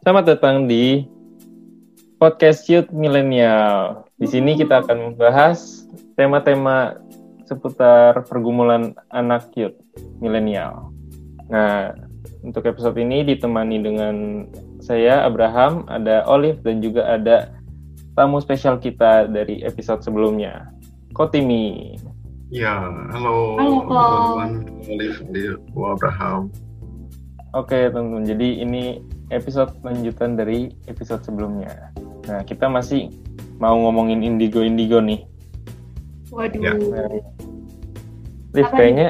Selamat datang di podcast Youth Milenial. Di sini kita akan membahas tema-tema seputar pergumulan anak youth milenial. Nah, untuk episode ini ditemani dengan saya Abraham, ada Olive dan juga ada tamu spesial kita dari episode sebelumnya, Kotimi. Ya, halo, Halo, teman-teman. Olive di Abraham. Oke, teman-teman. Jadi ini episode lanjutan dari episode sebelumnya. Nah, kita masih mau ngomongin indigo-indigo nih. Waduh. Ya. Nah, Liv, Apa kayaknya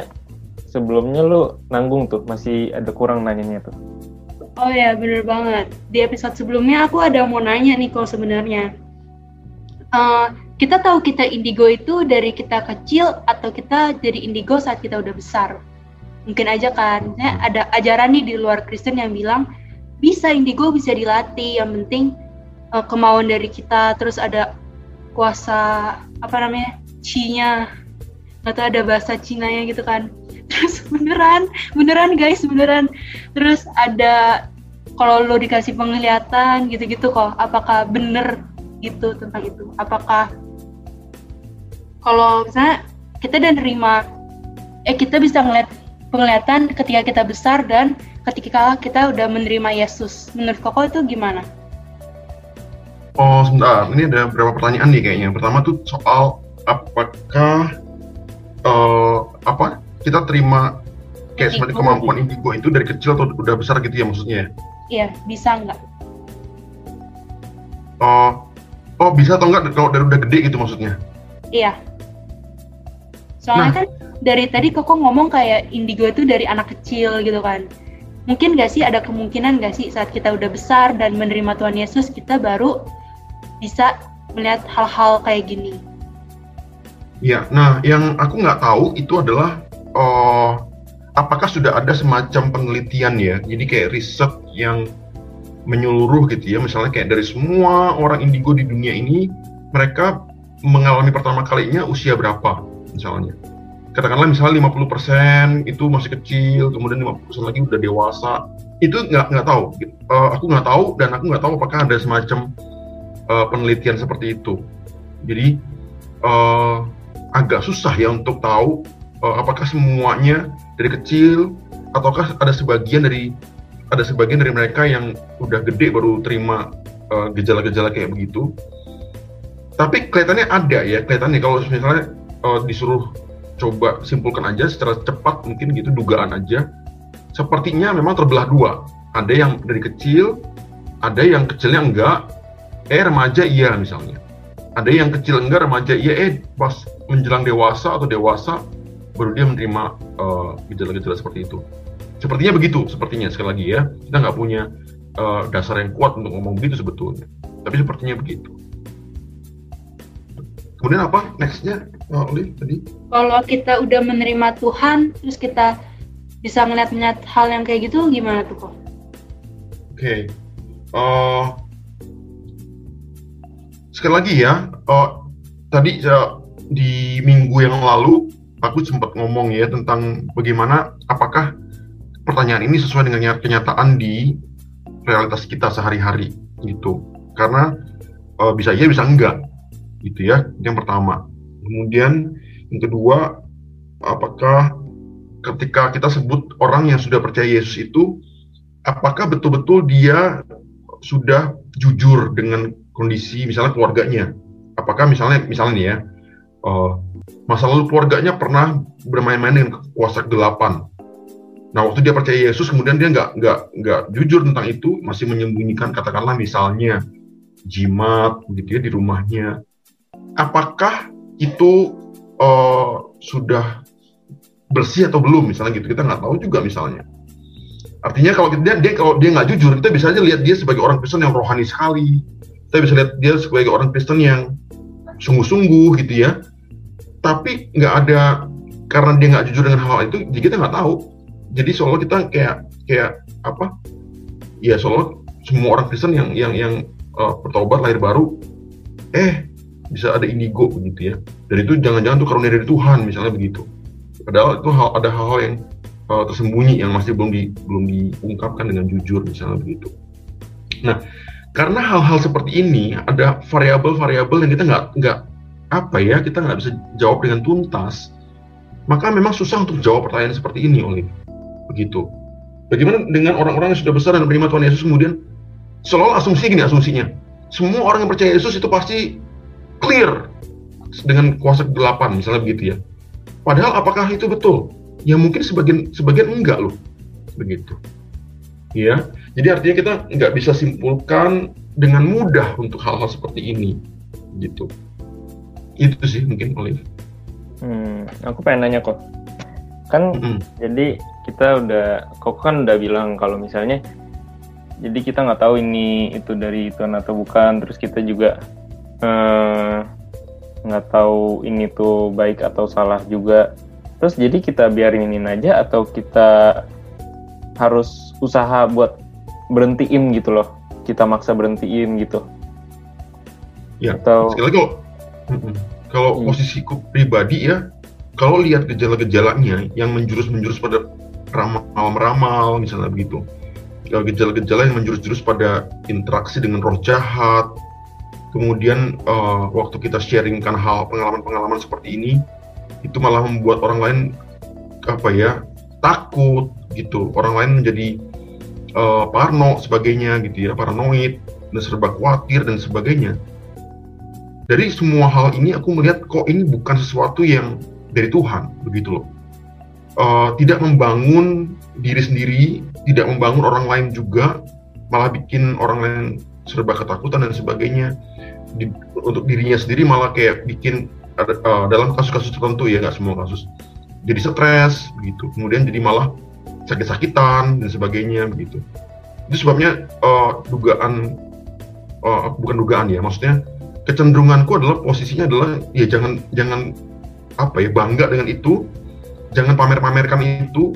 sebelumnya lu nanggung tuh, masih ada kurang nanyanya tuh. Oh ya, bener banget. Di episode sebelumnya aku ada mau nanya nih kok sebenarnya. Eh, kita tahu kita indigo itu dari kita kecil atau kita jadi indigo saat kita udah besar. Mungkin aja kan, ada ajaran nih di luar Kristen yang bilang bisa indigo bisa dilatih, yang penting eh, kemauan dari kita, terus ada kuasa apa namanya, chi-nya, atau ada bahasa Cina-nya gitu kan. Terus beneran, beneran guys, beneran. Terus ada kalau lo dikasih penglihatan gitu-gitu kok, apakah bener gitu tentang itu? Apakah kalau misalnya kita udah nerima, eh kita bisa ngeliat penglihatan ketika kita besar dan ketika kita udah menerima Yesus. Menurut Koko itu gimana? Oh, sebentar. Ini ada beberapa pertanyaan nih kayaknya. Pertama tuh soal apakah eh, apa kita terima kayak seperti Indigo. kemampuan indigo itu dari kecil atau udah besar gitu ya maksudnya? Iya, bisa nggak? Oh, oh bisa atau enggak kalau dari udah gede gitu maksudnya? Iya. Soalnya Nah. kan dari tadi Koko ngomong kayak indigo itu dari anak kecil gitu kan. Mungkin gak sih ada kemungkinan gak sih saat kita udah besar dan menerima Tuhan Yesus kita baru bisa melihat hal-hal kayak gini. Iya. Nah, yang aku nggak tahu itu adalah oh apakah sudah ada semacam penelitian ya? Jadi kayak riset yang menyeluruh gitu ya, misalnya kayak dari semua orang indigo di dunia ini, mereka mengalami pertama kalinya usia berapa misalnya. Katakanlah misalnya 50% itu masih kecil, kemudian 50% lagi udah dewasa. Itu nggak nggak tahu. Eh, aku nggak tahu dan aku nggak tahu apakah ada semacam eh, penelitian seperti itu. Jadi eh, agak susah ya untuk tahu eh, apakah semuanya dari kecil ataukah ada sebagian dari ada sebagian dari mereka yang udah gede baru terima gejala-gejala kayak begitu. Tapi kelihatannya ada ya, kelihatannya kalau misalnya eh, disuruh coba simpulkan aja secara cepat mungkin gitu dugaan aja. Sepertinya memang terbelah dua. Ada yang dari kecil, ada yang kecilnya enggak, eh remaja iya misalnya. Ada yang kecil enggak, remaja iya, eh pas menjelang dewasa atau dewasa baru dia menerima eh, gejala-gejala seperti itu. Sepertinya begitu, sepertinya sekali lagi ya. Kita nggak punya eh, dasar yang kuat untuk ngomong begitu sebetulnya. Tapi sepertinya begitu. Kemudian apa nextnya, uh, Oli tadi? Kalau kita udah menerima Tuhan, terus kita bisa ngeliat-ngeliat hal yang kayak gitu, gimana tuh kok? Oke. Eh, sekali lagi ya, eh, tadi ya, di minggu yang lalu aku sempat ngomong ya tentang bagaimana apakah pertanyaan ini sesuai dengan kenya- kenyataan di realitas kita sehari-hari gitu. Karena eh, bisa iya bisa enggak gitu ya. Yang pertama. Kemudian yang kedua, apakah ketika kita sebut orang yang sudah percaya Yesus itu apakah betul-betul dia sudah jujur dengan kondisi misalnya keluarganya? Apakah misalnya misalnya nih ya eh, masa lalu keluarganya pernah bermain-main dengan kuasa kegelapan? Nah waktu dia percaya Yesus kemudian dia nggak nggak nggak jujur tentang itu masih menyembunyikan katakanlah misalnya jimat gitu ya di rumahnya. Apakah itu eh, sudah bersih atau belum misalnya gitu kita nggak tahu juga misalnya. Artinya kalau dia, dia kalau dia nggak jujur, kita bisa aja lihat dia sebagai orang Kristen yang rohani sekali. Kita bisa lihat dia sebagai orang Kristen yang sungguh-sungguh gitu ya. Tapi nggak ada karena dia nggak jujur dengan hal itu, jadi kita nggak tahu. Jadi seolah kita kayak kayak apa? Ya seolah semua orang Kristen yang yang yang uh, bertobat lahir baru, eh bisa ada indigo begitu ya. Dan itu jangan-jangan tuh karunia dari Tuhan misalnya begitu. Padahal itu hal, ada hal-hal yang uh, tersembunyi yang masih belum di, belum diungkapkan dengan jujur misalnya begitu. Nah, karena hal-hal seperti ini ada variabel-variabel yang kita nggak nggak apa ya kita nggak bisa jawab dengan tuntas, maka memang susah untuk jawab pertanyaan seperti ini, oleh begitu. Bagaimana dengan orang-orang yang sudah besar dan menerima Tuhan Yesus kemudian selalu asumsi gini asumsinya, semua orang yang percaya Yesus itu pasti clear dengan kuasa kegelapan misalnya begitu ya. Padahal apakah itu betul? Ya mungkin sebagian sebagian enggak loh, begitu. Ya, jadi artinya kita nggak bisa simpulkan dengan mudah untuk hal-hal seperti ini, gitu. Itu sih mungkin Olive. Hmm, aku pengen nanya kok. Kan mm -hmm. jadi kita udah kok kan udah bilang kalau misalnya jadi kita nggak tahu ini itu dari Tuhan atau bukan terus kita juga nggak uh, tahu ini tuh baik atau salah juga. Terus jadi kita biarin ini aja atau kita harus usaha buat berhentiin gitu loh. Kita maksa berhentiin gitu. Ya atau sekali kalau kalau hmm. posisiku pribadi ya kalau lihat gejala-gejalanya yang menjurus-menjurus pada ramal-ramal misalnya begitu. Gejala-gejala yang menjurus-jurus pada interaksi dengan roh jahat kemudian uh, waktu kita sharingkan hal pengalaman-pengalaman seperti ini itu malah membuat orang lain apa ya takut gitu. Orang lain menjadi uh, parno sebagainya gitu ya paranoid dan serba khawatir dan sebagainya. Dari semua hal ini aku melihat kok ini bukan sesuatu yang dari Tuhan begitu loh. Uh, tidak membangun diri sendiri, tidak membangun orang lain juga, malah bikin orang lain serba ketakutan dan sebagainya. Di, untuk dirinya sendiri malah kayak bikin uh, dalam kasus-kasus tertentu ya nggak semua kasus. Jadi stres begitu kemudian jadi malah sakit-sakitan dan sebagainya begitu itu sebabnya uh, dugaan uh, bukan dugaan ya maksudnya kecenderunganku adalah posisinya adalah ya jangan jangan apa ya bangga dengan itu jangan pamer-pamerkan itu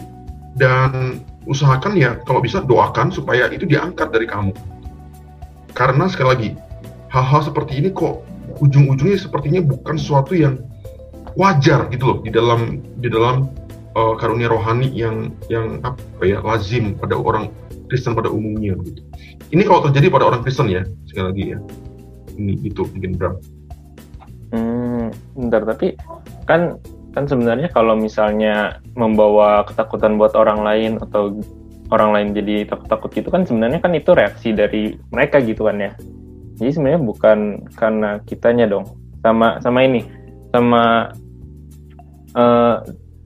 dan usahakan ya kalau bisa doakan supaya itu diangkat dari kamu. Karena sekali lagi hal-hal seperti ini kok ujung-ujungnya sepertinya bukan sesuatu yang wajar gitu loh di dalam di dalam uh, karunia rohani yang yang apa ya lazim pada orang Kristen pada umumnya gitu. Ini kalau terjadi pada orang Kristen ya sekali lagi ya ini itu mungkin Bram. Hmm, bentar tapi kan kan sebenarnya kalau misalnya membawa ketakutan buat orang lain atau orang lain jadi takut-takut gitu kan sebenarnya kan itu reaksi dari mereka gitu kan ya jadi sebenarnya bukan karena kitanya dong. Sama sama ini. Sama uh,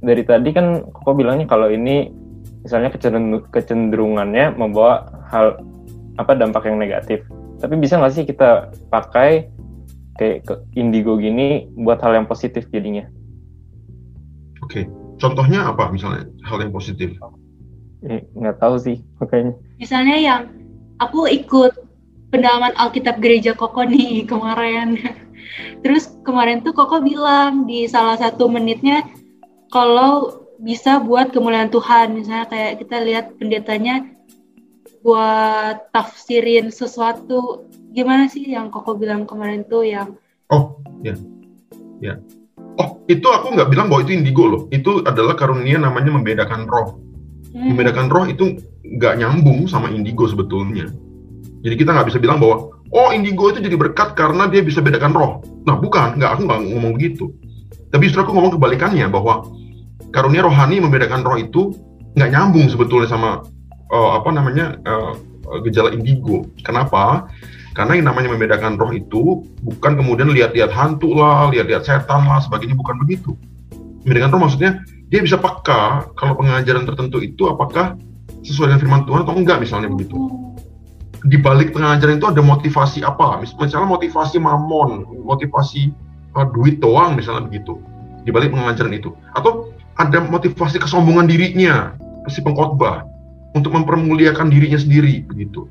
dari tadi kan kok bilangnya kalau ini misalnya kecenderungannya membawa hal apa dampak yang negatif. Tapi bisa nggak sih kita pakai kayak ke indigo gini buat hal yang positif jadinya? Oke, contohnya apa misalnya? Hal yang positif? Eh, nggak tahu sih makanya. Misalnya yang aku ikut pendalaman Alkitab Gereja Koko nih kemarin. Terus kemarin tuh Koko bilang di salah satu menitnya kalau bisa buat kemuliaan Tuhan, misalnya kayak kita lihat pendetanya buat tafsirin sesuatu. Gimana sih yang Koko bilang kemarin tuh yang Oh, ya. Ya oh itu aku nggak bilang bahwa itu indigo loh itu adalah karunia namanya membedakan roh hmm. membedakan roh itu nggak nyambung sama indigo sebetulnya jadi kita nggak bisa bilang bahwa oh indigo itu jadi berkat karena dia bisa bedakan roh. Nah bukan. Nggak aku nggak ngomong gitu. Tapi justru aku ngomong kebalikannya bahwa karunia rohani membedakan roh itu nggak nyambung sebetulnya sama uh, apa namanya uh, gejala indigo. Kenapa? Karena yang namanya membedakan roh itu bukan kemudian lihat-lihat hantu lah, lihat-lihat setan lah, sebagainya. Bukan begitu. Membedakan roh maksudnya dia bisa peka kalau pengajaran tertentu itu apakah sesuai dengan firman Tuhan atau enggak misalnya begitu. Di balik pengajaran itu ada motivasi apa? Misalnya motivasi mamon, motivasi uh, duit doang misalnya begitu. Di balik pengajaran itu. Atau ada motivasi kesombongan dirinya, si pengkhotbah untuk mempermuliakan dirinya sendiri begitu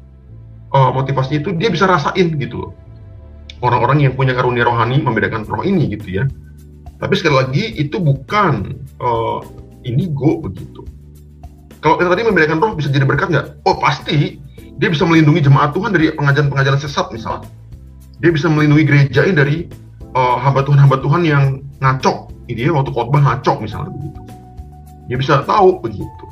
uh, motivasinya itu dia bisa rasain gitu. Orang-orang yang punya karunia rohani membedakan roh ini gitu ya. Tapi sekali lagi itu bukan uh, indigo begitu. Kalau yang tadi membedakan roh bisa jadi berkat nggak? Oh pasti. Dia bisa melindungi jemaat Tuhan dari pengajaran-pengajaran sesat misalnya. Dia bisa melindungi gereja ini dari uh, hamba Tuhan hamba Tuhan yang ngacok. Ini waktu khotbah ngacok misalnya begitu. Dia bisa tahu begitu.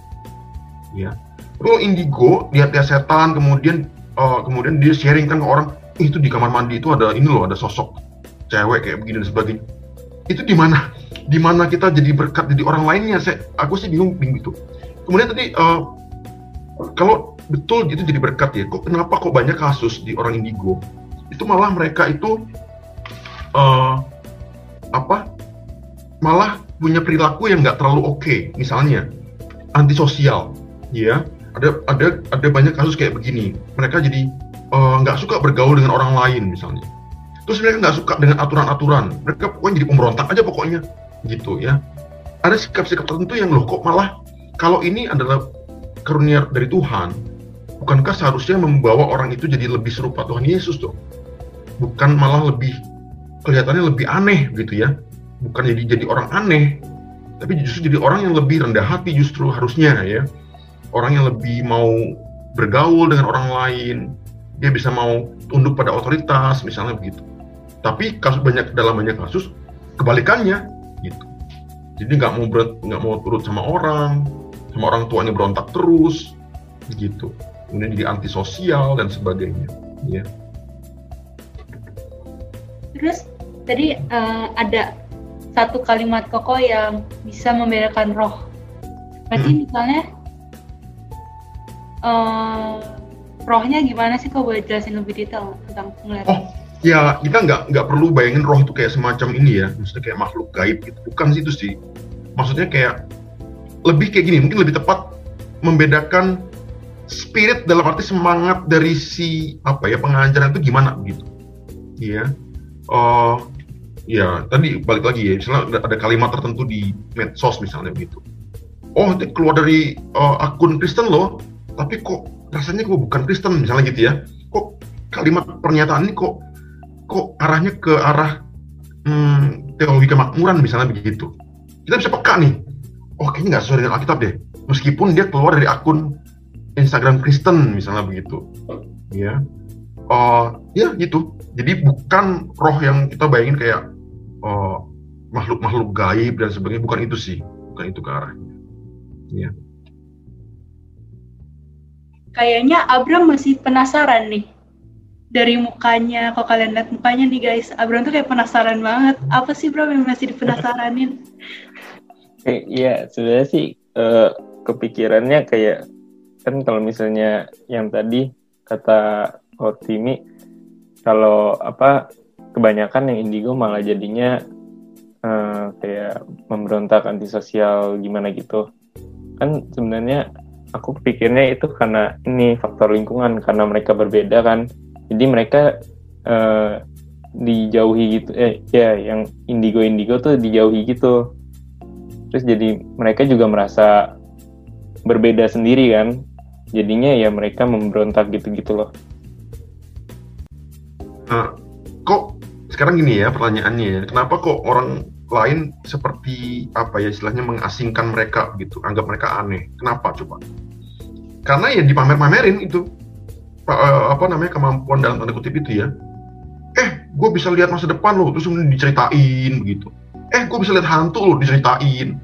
Ya. Kalau indigo lihat-lihat setan kemudian uh, kemudian dia sharing kan ke orang "Ih, itu di kamar mandi itu ada ini loh ada sosok cewek kayak begini dan sebagainya itu di mana di mana kita jadi berkat jadi orang lainnya saya aku sih bingung bingung itu kemudian tadi uh, kalau betul itu jadi berkat ya. Kok kenapa kok banyak kasus di orang indigo? Itu malah mereka itu uh, apa malah punya perilaku yang nggak terlalu oke okay. misalnya antisosial ya. Ada ada ada banyak kasus kayak begini. Mereka jadi eh, nggak uh, suka bergaul dengan orang lain misalnya. Terus mereka nggak suka dengan aturan-aturan. Mereka pokoknya jadi pemberontak aja pokoknya gitu ya. Ada sikap-sikap tertentu yang loh kok malah kalau ini adalah karunia dari Tuhan bukankah seharusnya membawa orang itu jadi lebih serupa Tuhan Yesus tuh bukan malah lebih kelihatannya lebih aneh gitu ya. Bukan jadi jadi orang aneh tapi justru jadi orang yang lebih rendah hati justru harusnya ya. Orang yang lebih mau bergaul dengan orang lain. Dia bisa mau tunduk pada otoritas misalnya begitu. Tapi kasus banyak dalam banyak kasus kebalikannya gitu. Jadi nggak mau nggak mau turut sama orang sama orang tuanya berontak terus gitu kemudian jadi antisosial dan sebagainya ya. Terus tadi uh, ada satu kalimat kokoh yang bisa membedakan roh. Berarti hmm. misalnya uh, rohnya gimana sih? Kok boleh jelasin lebih detail tentang penglihatan? Oh ya kita nggak nggak perlu bayangin roh itu kayak semacam ini ya. Maksudnya kayak makhluk gaib gitu. Bukan sih itu sih. Maksudnya kayak lebih kayak gini mungkin lebih tepat membedakan spirit dalam arti semangat dari si apa ya pengajaran itu gimana begitu iya. Oh ya tadi balik lagi ya misalnya ada kalimat tertentu di medsos misalnya begitu. Oh itu keluar dari uh, akun Kristen loh tapi kok rasanya kok bukan Kristen misalnya gitu ya. Kok kalimat pernyataan ini kok kok arahnya ke arah hmm, teologi kemakmuran misalnya begitu. Kita bisa peka nih. Oh kayaknya nggak sesuai dengan Alkitab deh. Meskipun dia keluar dari akun Instagram Kristen misalnya begitu. Ya uh, ya gitu. Jadi bukan roh yang kita bayangin kayak uh, makhluk-makhluk gaib dan sebagainya. Bukan itu sih. Bukan itu ke arahnya. Ya kayaknya Abram masih penasaran nih. Dari mukanya, kalau kalian lihat mukanya nih guys, Abram tuh kayak penasaran banget. Apa sih bro yang masih dipenasaranin? Iya, sebenarnya sih uh, kepikirannya kayak kan kalau misalnya yang tadi kata Otimi kalau apa kebanyakan yang indigo malah jadinya uh, kayak memberontak antisosial gimana gitu. Kan sebenarnya aku pikirnya itu karena ini faktor lingkungan karena mereka berbeda kan. Jadi mereka uh, dijauhi gitu eh ya yang indigo indigo tuh dijauhi gitu. Terus jadi mereka juga merasa berbeda sendiri kan jadinya ya mereka memberontak gitu-gitu loh. Uh, kok sekarang gini ya pertanyaannya ya kenapa kok orang lain seperti apa ya istilahnya mengasingkan mereka gitu anggap mereka aneh? Kenapa coba? Karena ya dipamer-pamerin itu uh, apa namanya kemampuan dalam tanda kutip itu ya. Eh gue bisa lihat masa depan lo terus kemudian diceritain begitu. Eh gue bisa lihat hantu lo diceritain.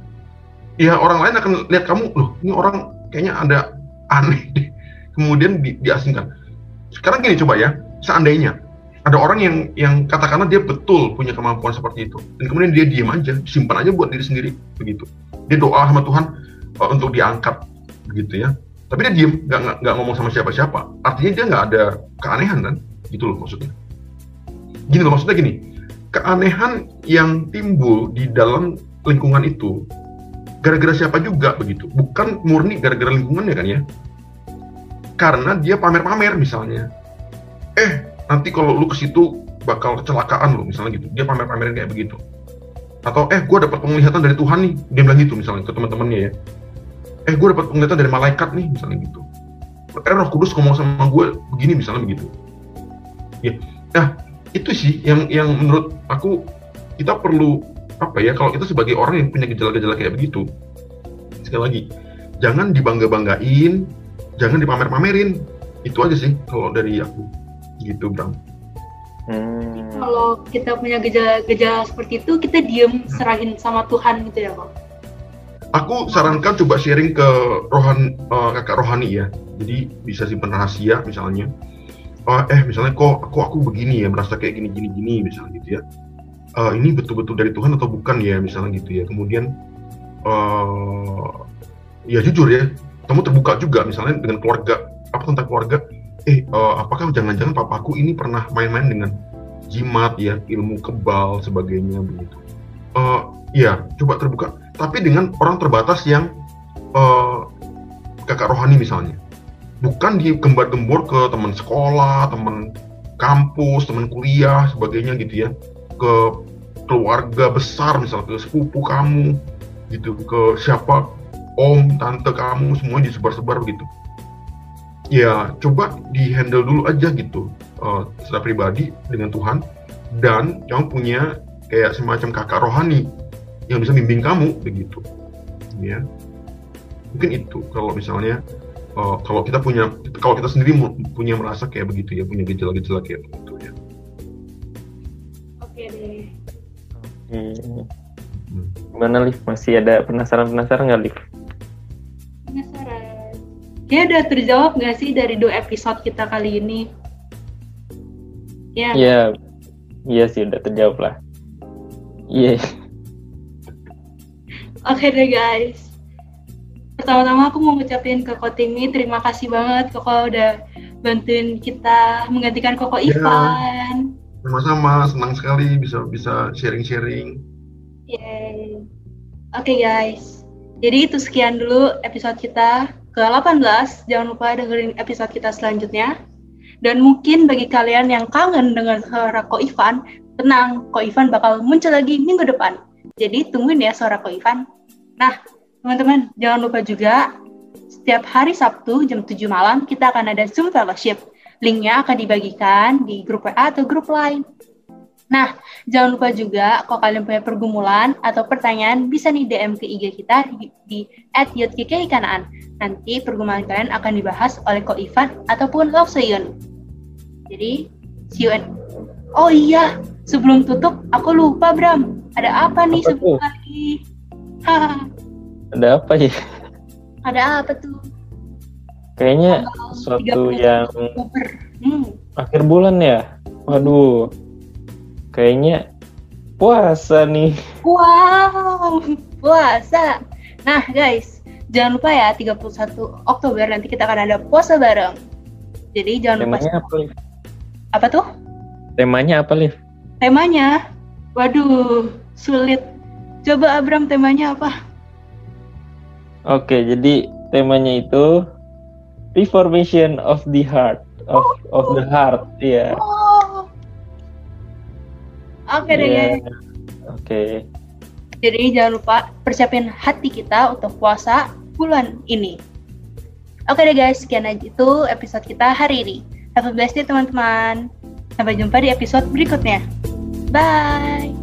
Ya orang lain akan lihat kamu loh ini orang kayaknya ada aneh deh. Kemudian di, diasingkan. Sekarang gini coba ya. Seandainya ada orang yang yang katakanlah dia betul punya kemampuan seperti itu dan kemudian dia diam aja simpan aja buat diri sendiri begitu. Dia doa sama Tuhan uh, untuk diangkat begitu ya. Tapi dia diem nggak nggak ngomong sama siapa-siapa. Artinya dia nggak ada keanehan kan? Gitu loh maksudnya. Gini loh maksudnya gini. Keanehan yang timbul di dalam lingkungan itu gara-gara siapa juga begitu. Bukan murni gara-gara lingkungannya kan ya? Karena dia pamer-pamer misalnya. Eh nanti kalau lu ke situ bakal kecelakaan lo misalnya gitu. Dia pamer-pamerin kayak begitu. Atau eh gue dapat penglihatan dari Tuhan nih. Dia bilang gitu misalnya ke teman-temannya ya. Eh gue dapat penglihatan dari malaikat nih misalnya gitu. Eh roh kudus ngomong sama gue begini misalnya begitu. Ya. Nah itu sih yang yang menurut aku kita perlu apa ya kalau kita sebagai orang yang punya gejala-gejala kayak begitu sekali lagi jangan dibangga banggain jangan dipamer-pamerin itu aja sih kalau dari aku gitu Bram. Hmm. kalau kita punya gejala-gejala seperti itu kita diem serahin sama Tuhan gitu ya kok aku sarankan coba sharing ke rohan uh, kakak rohani ya. Jadi bisa simpan rahasia misalnya. Uh, eh misalnya kok aku aku begini ya merasa kayak gini gini gini misalnya gitu ya uh, ini betul-betul dari Tuhan atau bukan ya misalnya gitu ya. Kemudian uh, ya jujur ya kamu terbuka juga misalnya dengan keluarga. Apa tentang keluarga? Eh uh, apakah jangan-jangan papaku ini pernah main-main dengan jimat ya ilmu kebal sebagainya begitu? Uh, ya coba terbuka. Tapi dengan orang terbatas yang uh, kakak rohani misalnya. Bukan digembar-gembor ke teman sekolah, teman kampus, teman kuliah, sebagainya gitu ya, ke keluarga besar misalnya ke sepupu kamu gitu, ke siapa om, tante kamu semua disebar-sebar gitu. Ya coba di handle dulu aja gitu uh, secara pribadi dengan Tuhan dan kamu punya kayak semacam kakak rohani yang bisa bimbing kamu begitu, ya mungkin itu kalau misalnya uh, kalau kita punya kalau kita sendiri punya merasa kayak begitu ya punya gejala-gejala kayak hmm. gimana Liv? Masih ada penasaran penasaran nggak Liv? Penasaran. Ya udah terjawab nggak sih dari dua episode kita kali ini? Ya. Iya iya sih udah terjawab lah. Iya. Yeah. oke okay deh guys. Pertama-tama aku mau ngucapin ke Koko Timi terima kasih banget Koko udah bantuin kita menggantikan Koko ya, Ivan. Sama-sama, senang sekali bisa bisa sharing-sharing. Yay. Oke okay, guys, jadi itu sekian dulu episode kita ke-18. Jangan lupa dengerin episode kita selanjutnya. Dan mungkin bagi kalian yang kangen dengan suara Ko Ivan, tenang, Ko Ivan bakal muncul lagi minggu depan. Jadi tungguin ya suara Ko Ivan. Nah, Teman-teman, jangan lupa juga setiap hari Sabtu jam 7 malam kita akan ada Zoom Fellowship. Linknya akan dibagikan di grup WA atau grup lain. Nah, jangan lupa juga kalau kalian punya pergumulan atau pertanyaan bisa nih DM ke IG kita di, di. Nanti pergumulan kalian akan dibahas oleh Ko Ivan ataupun Love Soyun. Jadi, see you and... Oh iya, sebelum tutup aku lupa Bram. Ada apa nih sebelum lagi? Ada apa ya? Ada apa tuh? Kayaknya suatu yang hmm. akhir bulan ya. Waduh. Kayaknya puasa nih. Wow, puasa. Nah, guys, jangan lupa ya 31 Oktober nanti kita akan ada puasa bareng. Jadi jangan Temanya lupa. apa, Liv? Apa tuh? Temanya apa, Liv? Temanya? Waduh, sulit. Coba Abram temanya apa? Oke, jadi temanya itu reformation of the heart of of the heart, ya. Yeah. Oh. Oke okay, yeah. deh. Oke. Okay. Jadi jangan lupa persiapin hati kita untuk puasa bulan ini. Oke deh guys, sekian aja itu episode kita hari ini. Have a blessed day teman-teman. Sampai jumpa di episode berikutnya. Bye.